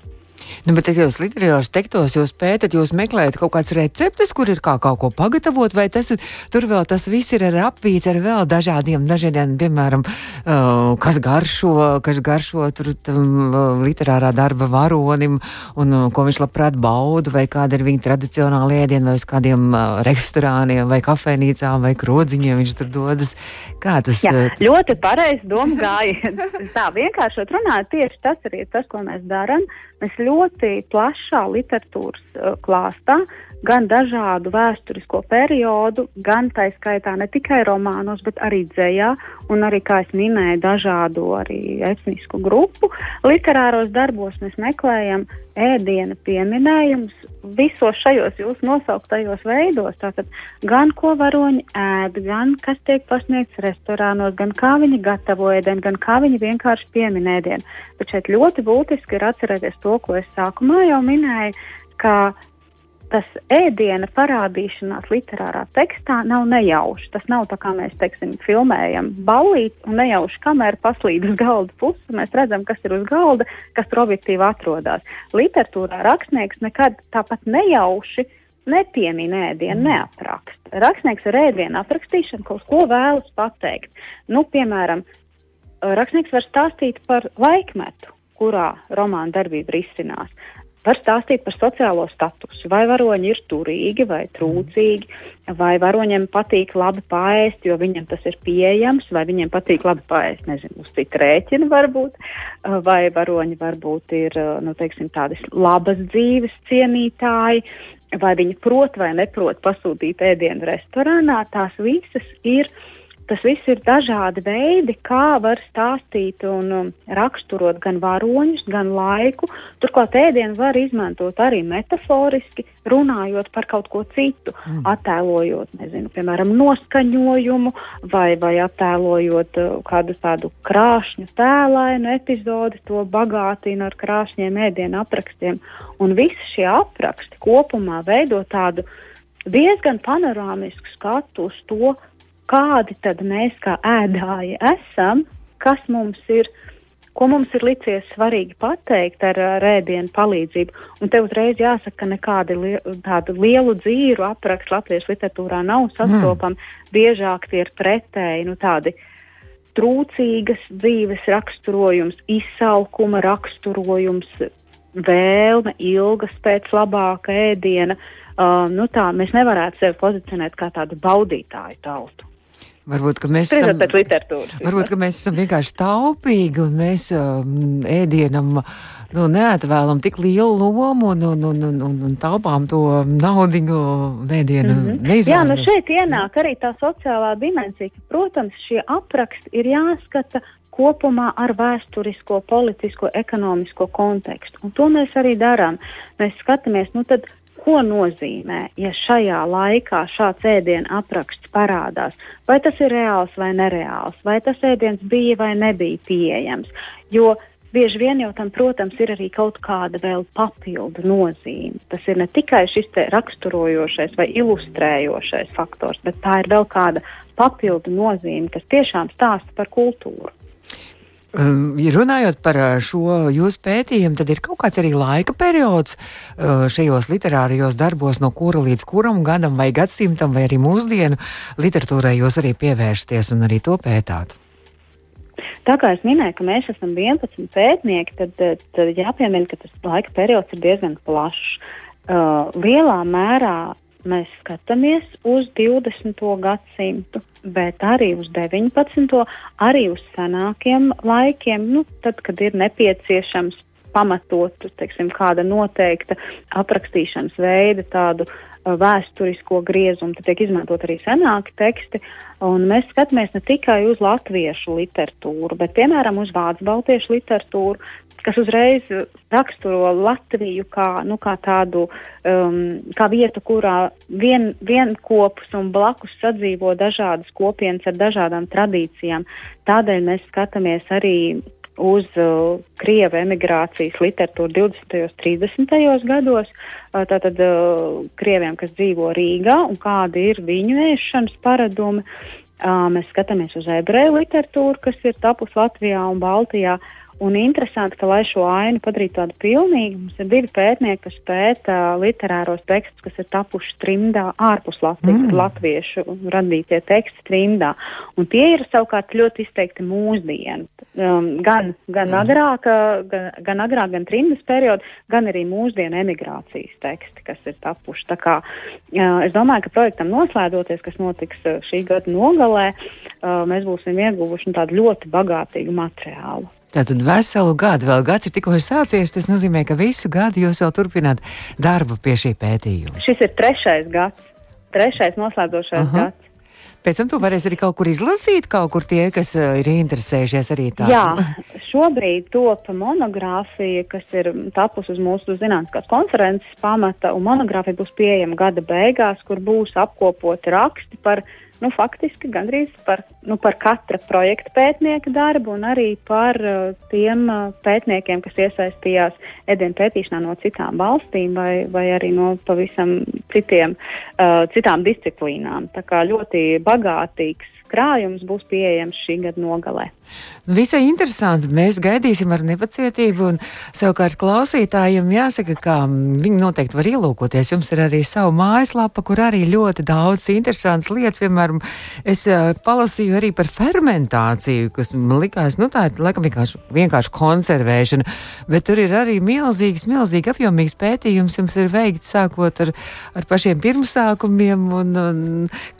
Nu, bet tad jūs literāros tekstos jūs pētat, jūs meklējat kaut kādas receptes, kur ir kā kaut ko pagatavot, vai tas ir, tur vēl tas viss ir ar apvīts ar vēl dažādiem, dažādiem, piemēram, uh, kas garšo, kas garšo tur tam uh, literārā darba varonim, un uh, ko viņš labprāt bauda, vai kāda ir viņa tradicionāla ēdiena, vai uz kādiem uh, restorāniem, vai kafejnīcām, vai krodziņiem viņš tur dodas. Kā tas?
Jā,
uh, tas-
ļoti pareizi doma gāja. Tā vienkāršot runājot, tieši tas arī ir tas, ko mēs darām. Mēs ļoti plašā literatūras uh, klāstā, gan dažādu vēsturisko periodu, gan tā skaitā ne tikai romānos, bet arī dzējā, un arī, kā es minēju, dažādu arī etnisku grupu literāros darbos mēs meklējam ēdiena pieminējumus visos šajos jūsu nosauktajos veidos. Tātad gan ko varoņi ēd, gan kas tiek pasniegts restorānos, gan kā viņi gatavo ēdienu, gan kā viņi vienkārši piemin ēdienu. Bet šeit ļoti būtiski ir atcerēties to, ko es sākumā jau minēju, ka tas ēdiena parādīšanās literārā tekstā nav nejauši. Tas nav tā kā mēs, teiksim, filmējam ballīti un nejauši kamēr paslīd uz galda pusi, mēs redzam, kas ir uz galda, kas tur objektīvi atrodas. Literatūrā rakstnieks nekad tāpat nejauši nepiemin ēdienu, neapraksta. Rakstnieks ar ēdienu aprakstīšanu kaut ko vēlas pateikt. Nu, piemēram, rakstnieks var stāstīt par laikmetu, kurā romāna darbība risinās. Var stāstīt par sociālo statusu, vai varoņi ir turīgi vai trūcīgi, vai varoņiem patīk labi pāriest, jo viņiem tas ir pieejams, vai viņiem patīk labi pāriest, nezinu, uz citu rēķinu varbūt, uh, vai varoņi varbūt ir, uh, nu, teiksim, tādas labas dzīves cienītāji, vai viņi prot vai neprot pasūtīt ēdienu restorānā, tās visas ir. Tas viss ir dažādi veidi, kā var stāstīt un um, raksturot gan varoņus, gan laiku. Turklāt ēdienu var izmantot arī metaforiski, runājot par kaut ko citu, mm. attēlojot, nezinu, piemēram, noskaņojumu vai, vai attēlojot uh, kādu tādu krāšņu tēlainu epizodi, to bagātina ar krāšņiem ēdienu aprakstiem. Un visi šie apraksti kopumā veido tādu diezgan panorāmisku skatu uz to, kādi tad mēs kā ēdāji esam, kas mums ir ko mums ir licies svarīgi pateikt ar rēdienu palīdzību. Un te uzreiz jāsaka, ka nekādi li tādu lielu dzīru aprakstu latviešu literatūrā nav sastopami. Mm. Biežāk tie ir pretēji, nu tādi trūcīgas dzīves raksturojums, izsalkuma raksturojums, vēlme ilgas pēc labāka ēdiena. Uh, nu tā, mēs nevarētu sevi pozicionēt kā tādu baudītāju tautu.
Varbūt, ka mēs esam, varbūt, ka mēs esam vienkārši taupīgi un mēs um, ēdienam nu, neatvēlam tik lielu lomu un, un, un, un, un, un taupām to naudu ēdienu mm -hmm. neizvēlamies.
Jā, nu šeit ienāk arī tā sociālā dimensija, protams, šie apraksti ir jāskata kopumā ar vēsturisko, politisko, ekonomisko kontekstu. Un to mēs arī darām. Mēs skatāmies, nu tad ko nozīmē, ja šajā laikā šāds ēdienu apraksts parādās. Vai tas ir reāls vai nereāls, vai tas ēdiens bija vai nebija pieejams. Jo bieži vien jau tam, protams, ir arī kaut kāda vēl papildu nozīme. Tas ir ne tikai šis raksturojošais vai ilustrējošais faktors, bet tā ir vēl kāda papildu nozīme, kas tiešām stāsta par kultūru.
Um, runājot par uh, šo jūsu pētījumu, tad ir kaut kāds arī laika periods uh, šajos literārajos darbos, no kura līdz kuram gadam vai gadsimtam, vai arī mūsdienu literatūrai jūs arī pievēršaties un arī to pētāt.
Tā kā es minēju, ka mēs esam 11 pētnieki, tad, tad jāpiemina, ka tas laika periods ir diezgan plašs. Uh, lielā mērā mēs skatāmies uz 20. gadsimtu, bet arī uz 19. arī uz senākiem laikiem, nu, tad, kad ir nepieciešams pamatot, teiksim, kāda noteikta aprakstīšanas veida, tādu vēsturisko griezumu, tad tiek izmantot arī senāki teksti, un mēs skatāmies ne tikai uz latviešu literatūru, bet, piemēram, uz vācu baltiešu literatūru, kas uzreiz raksturo Latviju kā, nu, kā tādu um, kā vietu, kurā vien, vienkopus un blakus sadzīvo dažādas kopienas ar dažādām tradīcijām. Tādēļ mēs skatāmies arī uz uh, Krieva emigrācijas literatūru 20. un 30. gados, uh, tātad uh, Krieviem, kas dzīvo Rīgā un kādi ir viņu ēšanas paradumi. Uh, mēs skatāmies uz ebreju literatūru, kas ir tapus Latvijā un Baltijā. Uh, Un interesanti, ka, lai šo ainu padarītu tādu pilnīgu, mums ir divi pētnieki, kas pēta literāros tekstus, kas ir tapuši trimdā ārpus Latvijas, mm. latviešu radītie teksti trimdā. Un tie ir savukārt ļoti izteikti mūsdienu. Um, gan, gan, mm. agrāk, gan, gan agrāk, gan trimdas periodu, gan arī mūsdienu emigrācijas teksti, kas ir tapuši. Tā kā uh, es domāju, ka projektam noslēdoties, kas notiks uh, šī gada nogalē, uh, mēs būsim ieguvuši nu, tādu ļoti bagātīgu materiālu.
Tātad veselu gadu, vēl gads ir tikko sācies. Tas nozīmē, ka visu gadu jūs jau turpināt darbu pie šī pētījuma.
Šis ir trešais gads, trešais noslēdzošais Aha. gads.
Pēc tam to varēs arī kaut kur izlasīt, kaut kur tie, kas uh, ir interesējušies arī tā.
Jā, šobrīd top monogrāfija, kas ir tapusi uz mūsu zinātniskās konferences pamata, un monogrāfija būs pieejama gada beigās, kur būs apkopoti raksti par nu, faktiski gandrīz par, nu, par katra projekta pētnieka darbu un arī par uh, tiem uh, pētniekiem, kas iesaistījās ēdienu pētīšanā no citām valstīm vai, vai arī no pavisam citiem, uh, citām disciplīnām. Tā kā ļoti bagātīgs krājums būs pieejams šī gada nogalē.
Visai interesanti. Mēs gaidīsim ar nepacietību, savukārt klausītājiem jāsaka, ka viņi noteikti var ielūkoties. Jums ir arī sava mājaslapa, kur arī ļoti daudz interesantas lietas. Piemēram, es uh, palasīju arī par fermentāciju, kas man likās, nu tā ir laikam vienkārši, vienkārši konservēšana, bet tur ir arī milzīgs, milzīgi apjomīgs pētījums. Jums ir veikts sākot ar, ar pašiem pirmsākumiem, un, un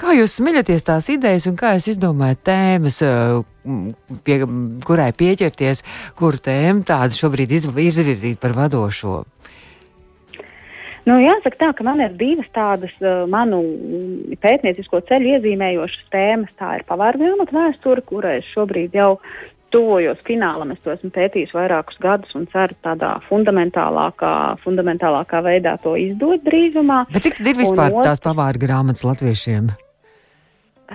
kā jūs smiļaties tās idejas, un kā jūs izdomājat tēmas. Uh, pie kurai pieķerties, kuru tēmu tādu šobrīd izvirzīt par vadošo?
Nu, jāsaka tā, ka man ir divas tādas uh, manu pētniecisko ceļu iezīmējošas tēmas. Tā ir pavāra grāmatu vēsture, kurai šobrīd jau tuvojos finālam. Es to esmu pētījis vairākus gadus un ceru tādā fundamentālākā, fundamentālākā veidā to izdot drīzumā.
Bet cik ir vispār un tās pavāra grāmatas latviešiem?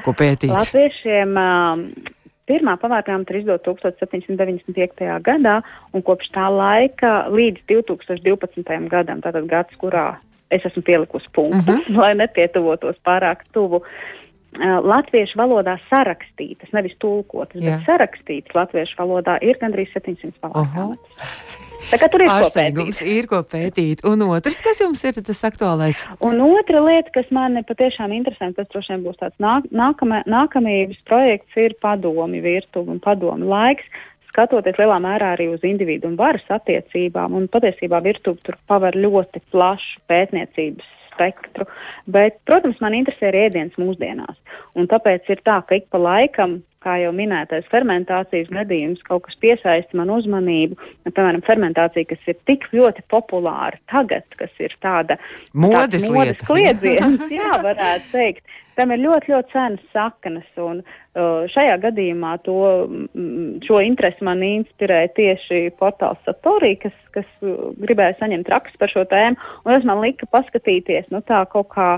Ko pētīt?
Latviešiem uh, Pirmā pavārgrāmata ir izdota 1795. gadā, un kopš tā laika līdz 2012. gadam, tātad gads, kurā es esmu pielikusi punktu, uh mhm. -huh. lai nepietuvotos pārāk tuvu. latviešu valodā sarakstītas, nevis tulkotas,
Jā.
bet sarakstītas latviešu valodā ir gandrīz 700 valodgrāmatas. Tā kā tur ir
Pārsteigums ir ko pētīt. Un otrs, kas jums ir tas aktuālais?
Un otra lieta, kas man patiešām interesē, tas droši vien būs tāds nāk, nākamā, nākamības projekts, ir padomi virtuve un padomi laiks. Skatoties lielā mērā arī uz individu un varas attiecībām, un patiesībā virtuve tur paver ļoti plašu pētniecības spektru, bet, protams, man interesē arī ēdiens mūsdienās. Un tāpēc ir tā, ka ik pa laikam, kā jau minētais fermentācijas gadījums, kaut kas piesaista man uzmanību, nu, piemēram, fermentācija, kas ir tik ļoti populāra tagad, kas ir tāda
Modes
modes kliedziens, jā, varētu teikt. Tam ir ļoti, ļoti cenas saknes, un uh, šajā gadījumā to, mm, šo interesi man inspirēja tieši portāls Satorī, kas, kas uh, gribēja saņemt rakstus par šo tēmu, un tas man lika paskatīties, nu tā kaut kā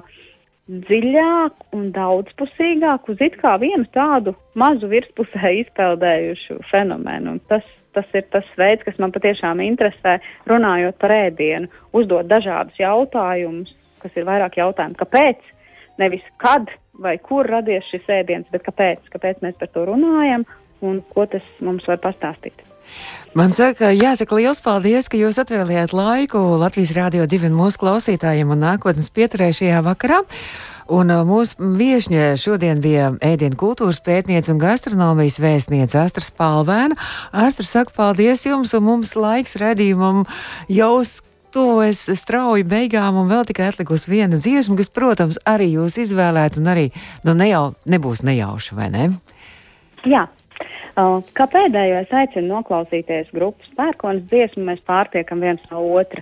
dziļāk un daudzpusīgāk uz it kā vienu tādu mazu virspusē izpeldējušu fenomenu. Un tas, tas ir tas veids, kas man patiešām interesē, runājot par ēdienu, uzdot dažādus jautājumus, kas ir vairāk jautājumi, kāpēc, nevis kad vai kur radies šis ēdiens, bet kāpēc, kāpēc mēs par to runājam un ko tas mums var pastāstīt.
Man saka, jāsaka liels paldies, ka jūs atvēlējāt laiku Latvijas Rādio 2 mūsu klausītājiem un nākotnes pieturēju šajā vakarā. Un uh, mūsu viesņa šodien bija ēdienu kultūras pētniece un gastronomijas vēstniece Astra Spalvēna. Astra saka paldies jums, un mums laiks redzījumam jau tuvojas strauji beigām, un vēl tikai atlikusi viena dziesma, kas, protams, arī jūs izvēlēt, un arī nu, ne jau, nebūs nejauša, vai ne?
Jā. Uh, kā pēdējo es aicinu noklausīties grupas pērkonas dziesmu, mēs pārtiekam viens no otra.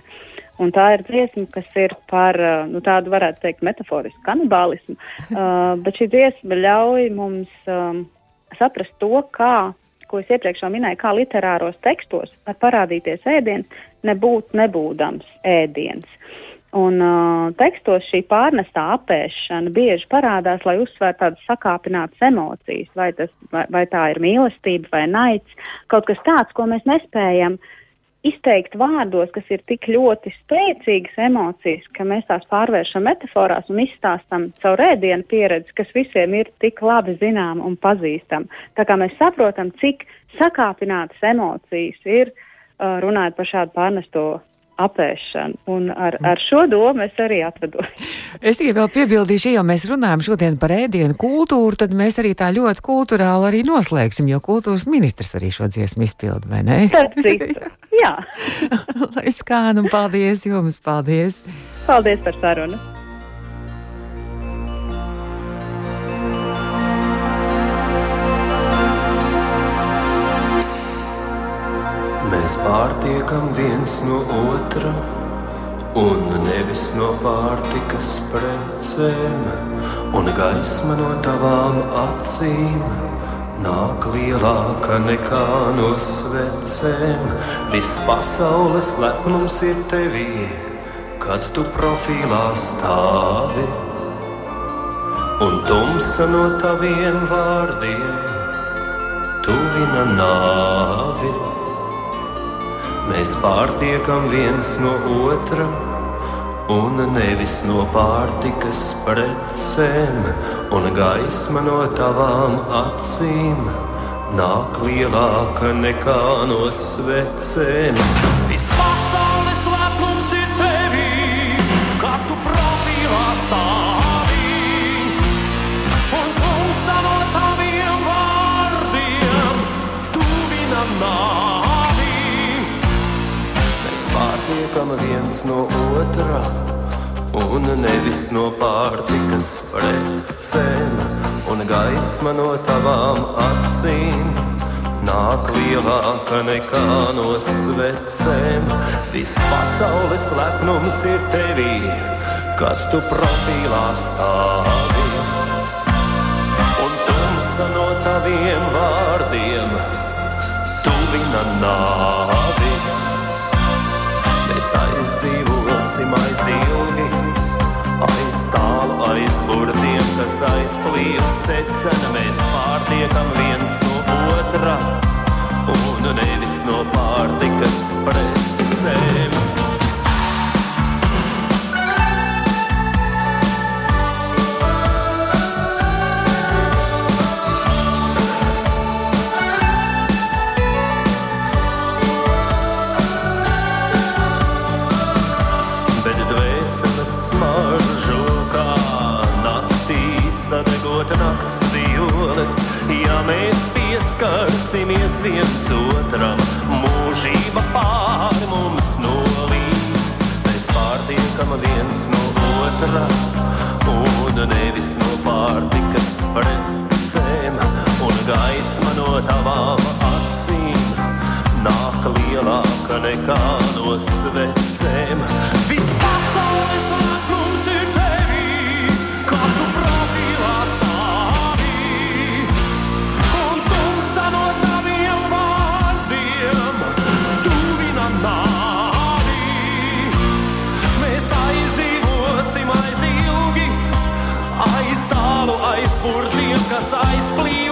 Un tā ir dziesma, kas ir par uh, nu, tādu, varētu teikt, metaforisku kanibālismu, uh, bet šī dziesma ļauj mums um, saprast to, kā, ko es iepriekš minēju, kā literāros tekstos var parādīties ēdiens, nebūt nebūdams ēdiens. Un uh, tekstos šī pārnestā apēšana bieži parādās, lai uzsvērtu tādas sakāpinātas emocijas, vai, tas, vai, vai tā ir mīlestība vai naids, kaut kas tāds, ko mēs nespējam izteikt vārdos, kas ir tik ļoti spēcīgas emocijas, ka mēs tās pārvēršam metaforās un izstāstam caur ēdienu pieredzi, kas visiem ir tik labi zinām un pazīstam. Tā kā mēs saprotam, cik sakāpinātas emocijas ir uh, runājot par šādu pārnesto apēšanu. Un ar, ar šo domu es arī atvedos.
Es tikai vēl piebildīšu, ja mēs runājam šodien par ēdienu kultūru, tad mēs arī tā ļoti kultūrāli arī noslēgsim, jo kultūras ministrs arī šo dziesmu izpilda, vai ne?
Jā.
Lai skan un paldies jums, paldies!
Paldies par sarunu!
Mēs pārtiekam viens no otra, un nevis no pārtikas precēm, un gaisma no tavām acīm nāk lielāka nekā no svecēm. Viss pasaules lepnums ir tevī, kad tu profilā stāvi, un tumsa no taviem vārdiem tuvina nāvi. Mēs pārtiekam viens no otra, un nevis no pārtikas precēm, un gaisma no tavām acīm nāk lielāka nekā no svecēm. Pārtiekam viens no otra, un nevis no pārtikas precēm, un gaisma no tavām acīm. Nāk lielāka nekā no svecēm. Viss pasaules lepnums ir tevī, kad tu profilā stāvi. Un tumsa no taviem vārdiem tuvina nāvi. Aizdzīvosim aiz ilgi, aiz tālu, aiz burtiem, kas aizplīvs secena. Mēs pārtiekam viens no otra, un nevis no pārtikas precēm. Mēs pieskarsimies viens otram, mūžība pār mums nolīs. Mēs pārtiekam viens no otra un nevis no pārtikas precēm un gaisma no tavām acīm nāk lielāka nekā no svecēm. Viss pasaules purtiem, kas aizplīv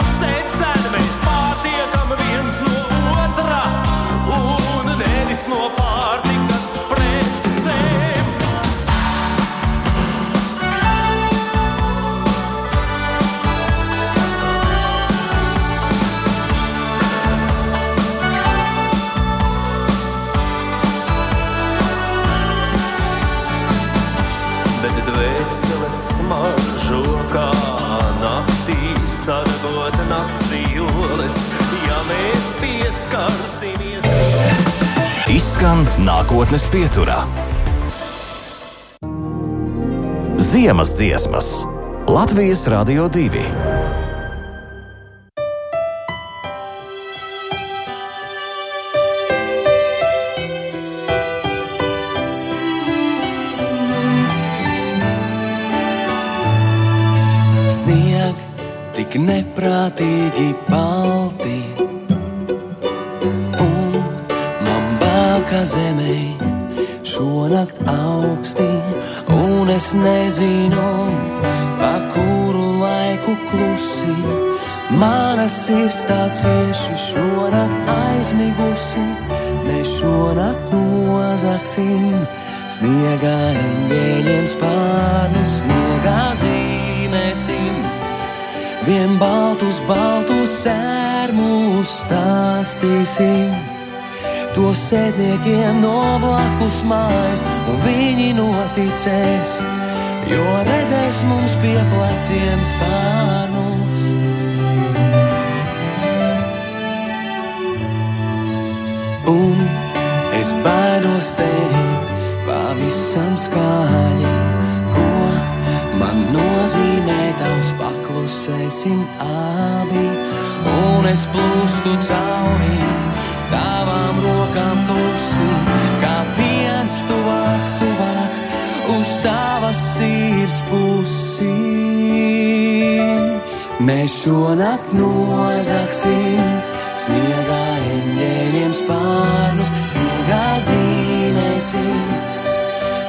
pieskarsimies.
Izskan nākotnes pieturā. Ziemas dziesmas Latvijas Radio 2.
Snieg tik neprātīgi balti, kā zemē šonakt augsti, un es nezinu, pa kuru laiku klusi. Mana sirds tā cieši šonakt aizmigusi, mēs šonakt nozaksim. Sniegā eņģeļiem spārnus, sniegā zīmēsim. Vien baltus, baltus sērmus stāstīsim. To sēdniekiem no blakus mājas, un viņi noticēs, jo redzēs mums pie pleciem spārnus. Un es baidos teikt pavisam skaļi, ko man nozīmē tavs paklusēsim abi. Un es plūstu cauri tavām rokām klusi, kā piens tuvāk, tuvāk uz tavas sirds pusi. Mēs šonakt nozaksim sniegā eņģeļiem spārnus, sniegā zīmēsim.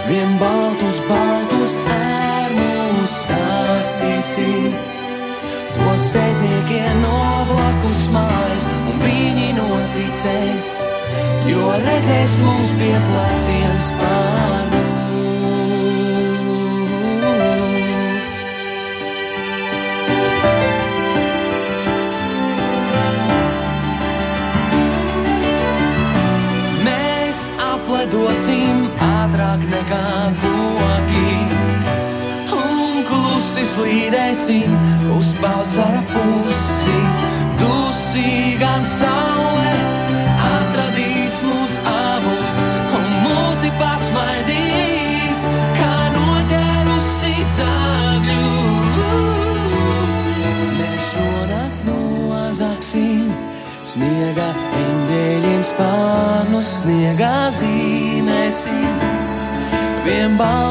Vien baltus, baltus ērmus stāstīsim. To sēdniekiem no blakus mājas, un viņi noticēs, jo redzēs mums pie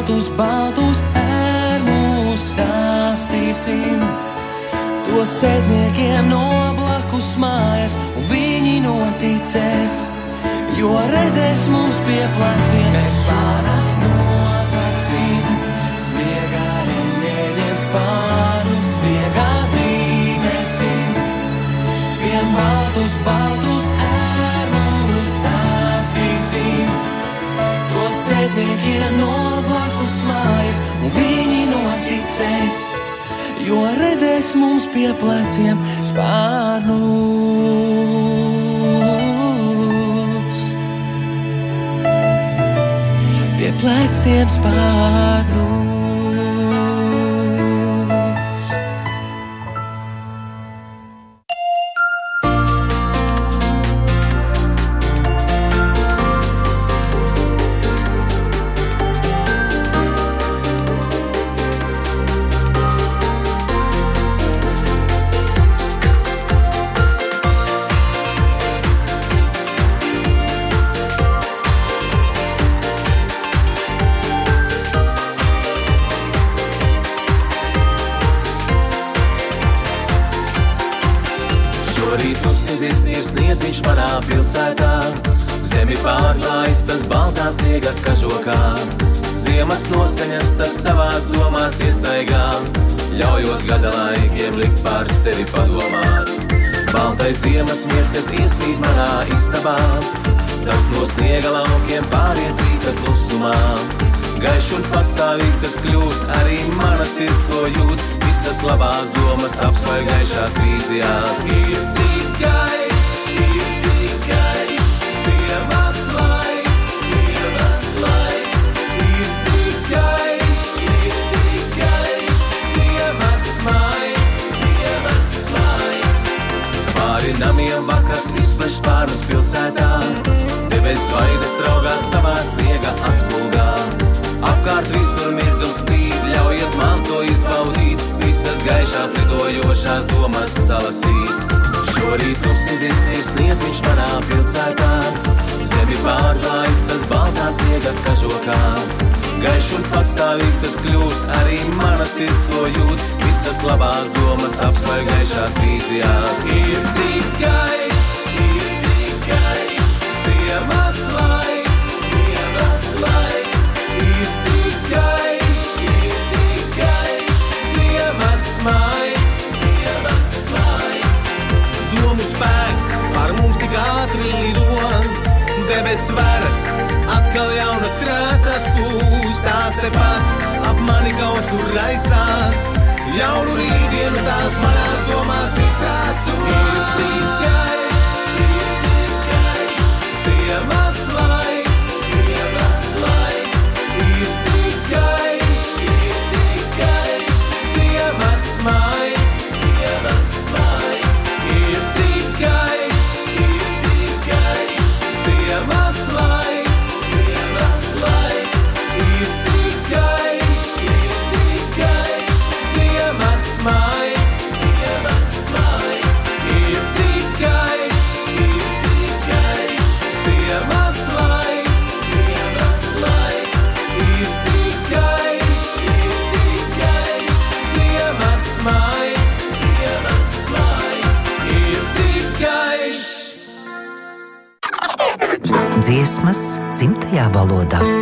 baltus, baltus ērmus stāstīsim. To sēdniekiem no blakus mājas, un viņi noticēs, jo redzēs mums pie pleciem. Mēs pārās nozaksim, sniegā eņģeļiem spārnus, sniegā zīmēsim. Vien baltus, baltus sēdniekiem no blakus mājas, un viņi noticēs, jo redzēs mums pie pleciem spārnus. Pie pleciem spārnus.
Baltās krāsās pūstās tepat ap mani kaut kur raisās. Jaunu rītdienu tās manās domās
izkrāsot tikai. valodā.